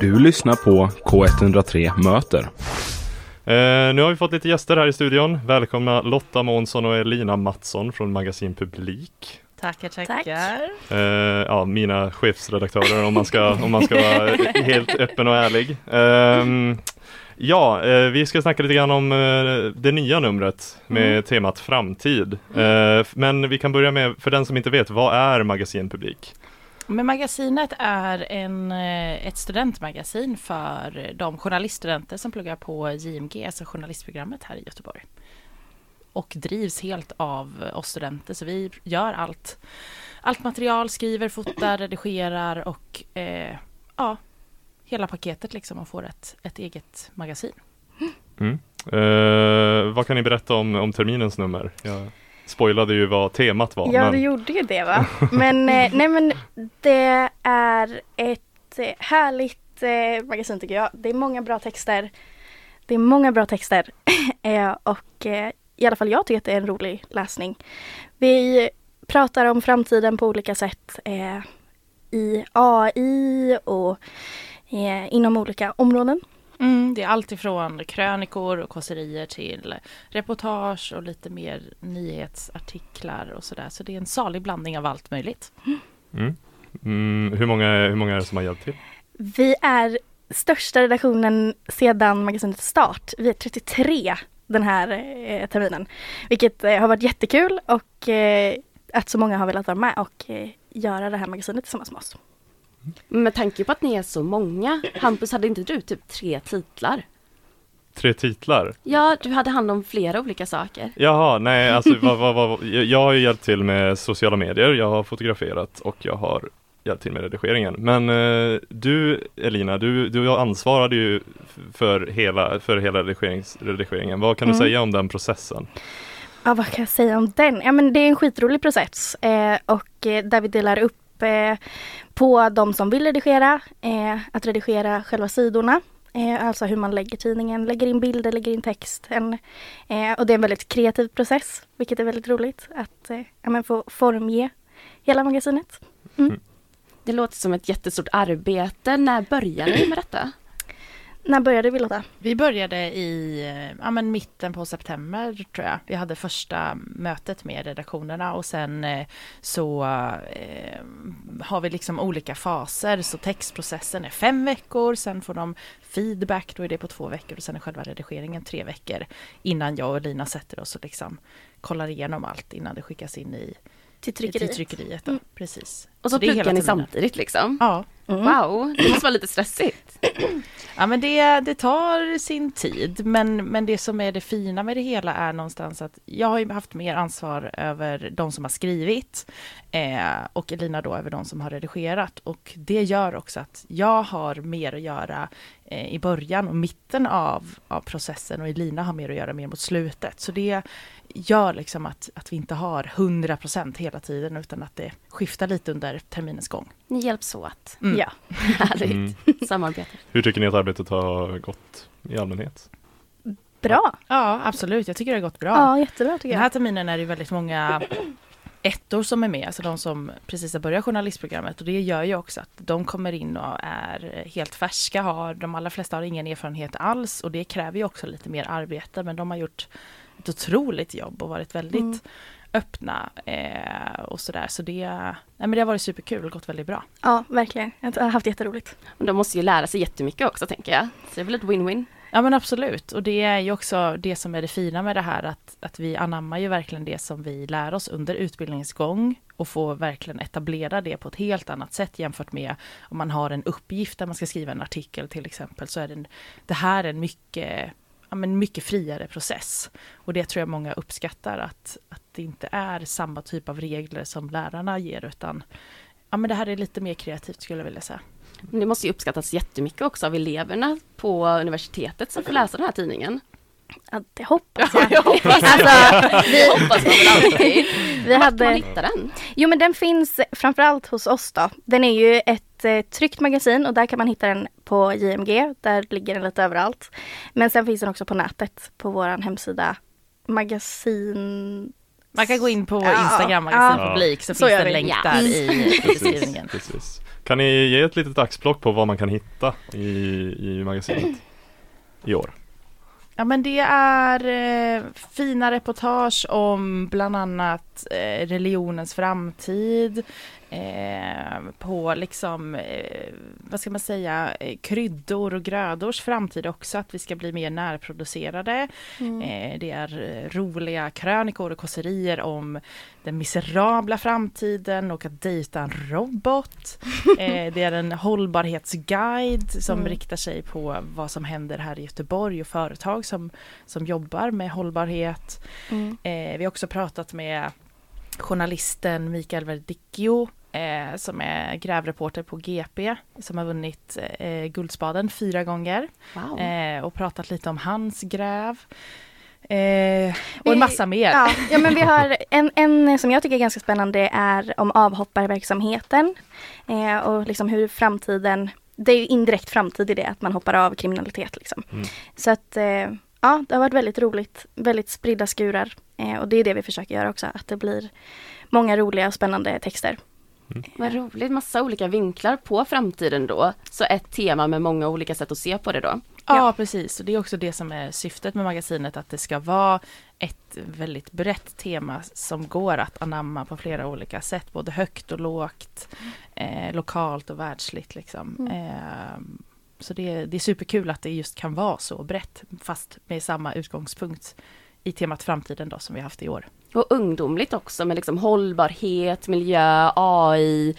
Du lyssnar på K103 Möter. Eh, nu har vi fått lite gäster här i studion. Välkomna Lotta Månsson och Elina Mattsson från Magasin Publik. Tackar, tackar. Eh, ja, mina chefsredaktörer om man ska, om man ska vara helt öppen och ärlig. Ehm, ja, eh, vi ska snacka lite grann om eh, det nya numret med Mm. temat framtid. Eh, men vi kan börja med, för den som inte vet, vad är Magasin Publik? Men magasinet är en, eh, ett studentmagasin för de journaliststudenter som pluggar på JMG, alltså journalistprogrammet här i Göteborg. Och drivs helt av oss studenter, så vi gör allt. Allt material, skriver, fotar, redigerar och eh, ja, hela paketet liksom och får ett, ett eget magasin. Mm. Eh, vad kan ni berätta om, om terminens nummer? Jag spoilade ju vad temat var. Ja, men... du gjorde ju det va. Men, eh, nej, men det är ett eh, härligt eh, magasin tycker jag. Det är många bra texter. Det är många bra texter. eh, och eh, i alla fall jag tycker att det är en rolig läsning. Vi pratar om framtiden på olika sätt. I AI och inom olika områden. Mm, det är allt ifrån krönikor och kåserier till reportage och lite mer nyhetsartiklar och sådär. Så det är en salig blandning av allt möjligt. Mm. Mm, hur, många, hur många är det som har hjälpt till? Vi är största redaktionen sedan magasinets start. Vi är 33 den här eh, terminen. Vilket eh, har varit jättekul och eh, att så många har velat vara med och eh, göra det här magasinet tillsammans med oss. Med tanke på att ni är så många, Hampus hade inte du typ tre titlar? Tre titlar? Ja, du hade hand om flera olika saker. Jaha, nej alltså vad, vad, vad, jag- har ju hjälpt till med sociala medier, jag har fotograferat och jag har hjälpt till med redigeringen. Men eh, du Elina, du, du ansvarade ju för hela, för hela redigerings, redigeringen. Vad kan du Mm. säga om den processen? Ja, vad kan jag säga om den? Ja, men det är en skitrolig process eh, och eh, där vi delar upp eh, på de som vill redigera, eh, att redigera själva sidorna. Eh, alltså hur man lägger tidningen, lägger in bilder, lägger in text. En, eh, och det är en väldigt kreativ process, vilket är väldigt roligt att eh, ja, få formge hela magasinet. Mm. Mm. Det låter som ett jättestort arbete. När började ni med detta? När började vi Lotta? Vi började i eh, ja, men mitten på september tror jag. Vi hade första mötet med redaktionerna och sen eh, så eh, har vi liksom olika faser. Så textprocessen är fem veckor, sen får de feedback, då är det på två veckor och sen är själva redigeringen tre veckor innan jag och Lina sätter oss och liksom kollar igenom allt innan det skickas in i Till till tryckeriet. tryckeriet. Då. Precis. Och så hela pluggar ni samtidigt liksom? Ja. Mm. Wow, det måste vara lite stressigt. Ja men det, det tar sin tid men, men det som är det fina med det hela är någonstans att jag har ju haft mer ansvar över de som har skrivit eh, och Elina då över de som har redigerat och det gör också att jag har mer att göra eh, i början och mitten av, av processen och Elina har mer att göra mer mot slutet så det gör liksom att, att vi inte har 100% hela tiden utan att det skiftar lite under terminens gång. Ni hjälps åt. Mm. Ja. Härligt Mm. samarbete. Hur tycker ni att arbetet har gått i allmänhet? Bra! Ja absolut, jag tycker det har gått bra. Ja, jättebra tycker Den jag. här terminen är det väldigt många ettor som är med, alltså de som precis har börjat journalistprogrammet och det gör ju också att de kommer in och är helt färska, har, de allra flesta har ingen erfarenhet alls och det kräver ju också lite mer arbete men de har gjort ett otroligt jobb och varit väldigt Mm. öppna eh, och sådär så det, nej, men det har varit superkul och gått väldigt bra. Ja, verkligen. Jag har haft jätteroligt. Och de måste ju lära sig jättemycket också tänker jag. Så det är väl ett win-win. Ja men absolut och det är ju också det som är det fina med det här att, att vi anammar ju verkligen det som vi lär oss under utbildningens gång och får verkligen etablera det på ett helt annat sätt jämfört med om man har en uppgift där man ska skriva en artikel till exempel så är det, en, det här en mycket, ja, men mycket friare process. Och det tror jag många uppskattar att, att det inte är samma typ av regler som lärarna ger utan ja, men det här är lite mer kreativt skulle jag vilja säga. Det måste ju uppskattas jättemycket också av eleverna på universitetet som får läsa den här tidningen. Ja, det hoppas jag. jag hoppas Alltså, vi, hoppas man väl alltid. vi kan man hade... hitta den? Jo men den finns framförallt hos oss då. Den är ju ett eh, tryckt magasin och där kan man hitta den på JMG. Där ligger den lite överallt. Men sen finns den också på nätet på vår hemsida magasin Man kan gå in på Ja, Instagram, ja. magasinpublik, så, Så finns det en länk Ja. där i Precis, beskrivningen. precis. Kan ni ge ett litet axplock på vad man kan hitta i, i magasinet i år? Ja men det är eh, fina reportage om bland annat eh, religionens framtid, eh, på liksom, eh, vad ska man säga, eh, kryddor och grödors framtid också, att vi ska bli mer närproducerade. Mm. Eh, det är roliga krönikor och kåserier om den miserabla framtiden och att dejta en robot. Det är en hållbarhetsguide som Mm. riktar sig på vad som händer här i Göteborg och företag som, som jobbar med hållbarhet. Mm. Vi har också pratat med journalisten Mikael Verdicchio eh, som är grävreporter på GP som har vunnit eh, Guldspaden fyra gånger Wow. eh, och pratat lite om hans gräv. Eh, och en massa mer. Ja, ja men vi har en, en som jag tycker är ganska spännande är om avhopparverksamheten eh, och liksom hur framtiden, det är ju indirekt framtid i det att man hoppar av kriminalitet liksom. Mm. Så att eh, ja, det har varit väldigt roligt, väldigt spridda skurar eh, och det är det vi försöker göra också, att det blir många roliga och spännande texter. Vad roligt, massa olika vinklar på framtiden då. Så ett tema med många olika sätt att se på det då. Ja, precis. Och det är också det som är syftet med magasinet, att det ska vara ett väldigt brett tema som går att anamma på flera olika sätt, både högt och lågt, eh, lokalt och världsligt. Liksom. Mm. Eh, så det, det är superkul att det just kan vara så brett, fast med samma utgångspunkt i temat framtiden då, som vi haft i år. Och ungdomligt också med liksom hållbarhet, miljö, AI.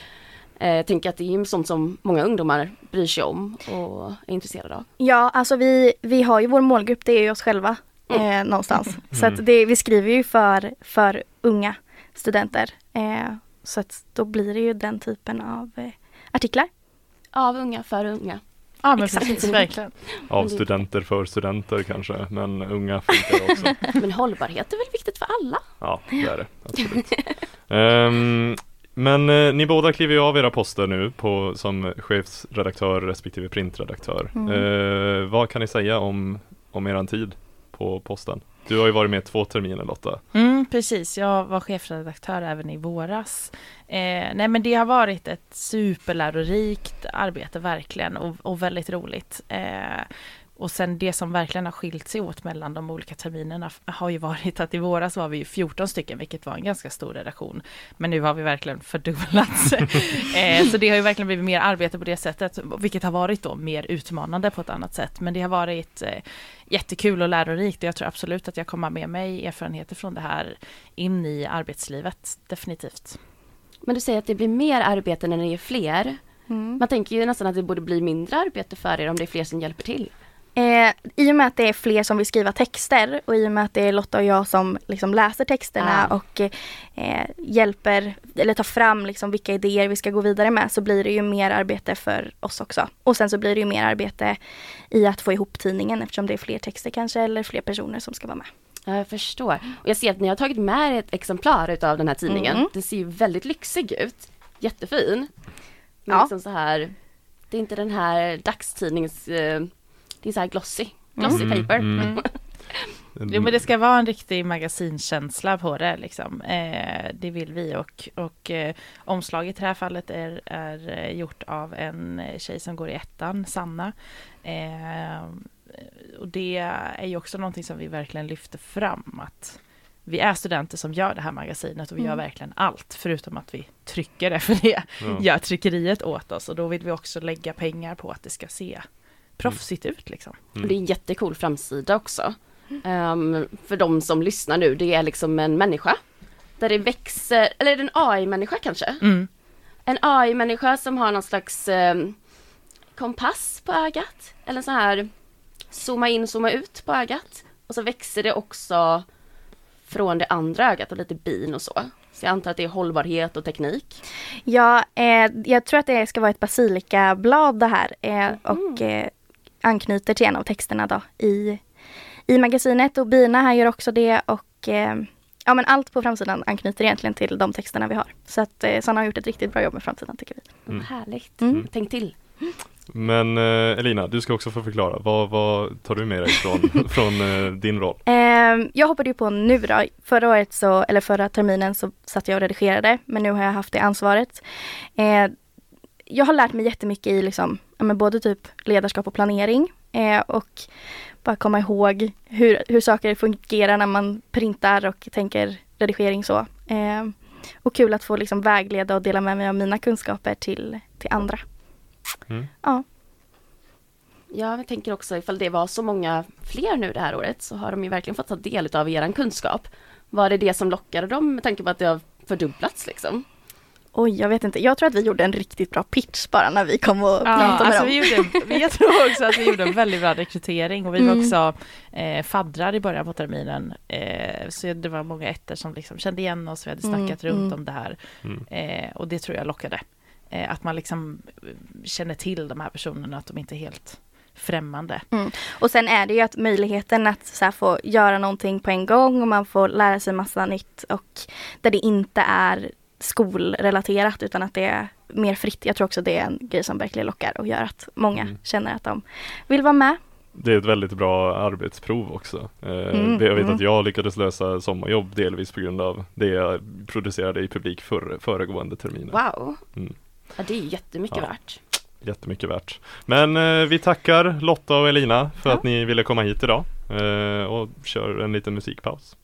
Eh, jag tänker att det är ju sånt som många ungdomar bryr sig om och är intresserade av. Ja, alltså vi, vi har ju vår målgrupp, det är ju oss själva eh, någonstans. Så att det, vi skriver ju för, för unga studenter. Eh, så att då blir det ju den typen av eh, artiklar. Av unga för unga. Ja, men Exakt. precis, verkligen. Av studenter för studenter kanske, men unga funkar också. Men hållbarhet är väl viktigt för alla? Ja, det är det. Absolut. Ehm, men eh, ni båda kliver ju av era poster nu på, som chefsredaktör respektive printredaktör. Mm. Eh, vad kan ni säga om, om eran tid på posten? Du har ju varit med två terminer Lotta. Mm, precis, jag var chefredaktör även i våras. Eh, nej men det har varit ett superlärorikt arbete verkligen och, och väldigt roligt. Eh, och sen det som verkligen har skilt sig åt mellan de olika terminerna har ju varit att i våras var vi 14 stycken, vilket var en ganska stor redaktion. Men nu har vi verkligen fördubblats. eh, så det har ju verkligen blivit mer arbete på det sättet, vilket har varit då mer utmanande på ett annat sätt. Men det har varit eh, jättekul och lärorikt och jag tror absolut att jag kommer med mig erfarenheter från det här in i arbetslivet, definitivt. Men du säger att det blir mer arbete när ni är fler. Mm. Man tänker ju nästan att det borde bli mindre arbete för er om det är fler som hjälper till. Eh, I och med att det är fler som vill skriva texter och i och med att det är Lotta och jag som liksom läser texterna Ah. och eh, hjälper eller tar fram liksom vilka idéer vi ska gå vidare med så blir det ju mer arbete för oss också. Och sen så blir det ju mer arbete i att få ihop tidningen eftersom det är fler texter kanske eller fler personer som ska vara med. Ja, jag förstår. Och jag ser att ni har tagit med ett exemplar utav den här tidningen. Mm. Det ser ju väldigt lyxig ut. Jättefin. Men Ja. liksom så här, det är inte den här dagstidnings... Det är så här glossy. Glossy Mm, paper. mm. Jo men det ska vara en riktig magasinkänsla på det liksom. Eh, det vill vi och, och eh, omslaget i det här fallet är, är eh, gjort av en eh, tjej som går i ettan, Sanna. Eh, och det är ju också någonting som vi verkligen lyfter fram att vi är studenter som gör det här magasinet och vi gör Mm. verkligen allt förutom att vi trycker det för det Ja. gör tryckeriet åt oss och då vill vi också lägga pengar på att det ska se proffsigt ut liksom. Och det är en jättecool framsida också. Ehm, för de som lyssnar nu, det är liksom en människa. Där det växer, eller är det en AI-människa kanske? Mm. En AI-människa som har någon slags ehm, kompass på ögat. Eller så här zooma in, zooma ut på ögat. Och så växer det också från det andra ögat och lite bin och så. Så jag antar att det är hållbarhet och teknik. Ja, eh, jag tror att det ska vara ett basilikablad det här eh, och eh, anknyter till en av texterna då i, i magasinet och bina här gör också det och eh, ja men allt på framsidan anknyter egentligen till de texterna vi har. Så att eh, Sanna har gjort ett riktigt bra jobb med framsidan tycker vi. Mm. Härligt. Mm. Tänk till. Men eh, Elina, du ska också få förklara. Vad, vad tar du med dig från, från eh, din roll? Eh, jag hoppade ju på nu då. Förra året så, eller förra terminen så satt jag och redigerade, men nu har jag haft det ansvaret. Eh, jag har lärt mig jättemycket i liksom, ja, men både typ ledarskap och planering eh, och bara komma ihåg hur, hur saker fungerar när man printar och tänker redigering så. Eh, och kul att få liksom vägleda och dela med mig av mina kunskaper till, till andra. Mm. Ja. Ja, jag tänker också ifall det var så många fler nu det här året så har de ju verkligen fått ta del av er kunskap. Var det det som lockade dem med tanke på att det har fördubblats liksom? Oj, jag vet inte. Jag tror att vi gjorde en riktigt bra pitch bara när vi kom och Ja, pratade med alltså dem. vi gjorde, jag tror också att vi gjorde en väldigt bra rekrytering och vi var Mm. också eh, faddrar i början på terminen. Eh, så det var många ettor som liksom kände igen oss, vi hade Mm, snackat runt mm. om det här. Mm. Eh, och det tror jag lockade. Eh, att man liksom eh, känner till de här personerna, att de inte är helt främmande. Och sen är det ju att möjligheten att så här, få göra någonting på en gång och man får lära sig massa nytt och där det inte är skolrelaterat utan att det är mer fritt. Jag tror också det är en grej som verkligen lockar och gör att många Mm. känner att de vill vara med. Det är ett väldigt bra arbetsprov också. Eh, Mm, jag vet mm. att jag lyckades lösa sommarjobb delvis på grund av det jag producerade i publik för, föregående terminen. Wow! Mm. Ja, det är jättemycket Ja. värt. Jättemycket värt. Men eh, vi tackar Lotta och Elina för Ja. att ni ville komma hit idag eh, och kör en liten musikpaus.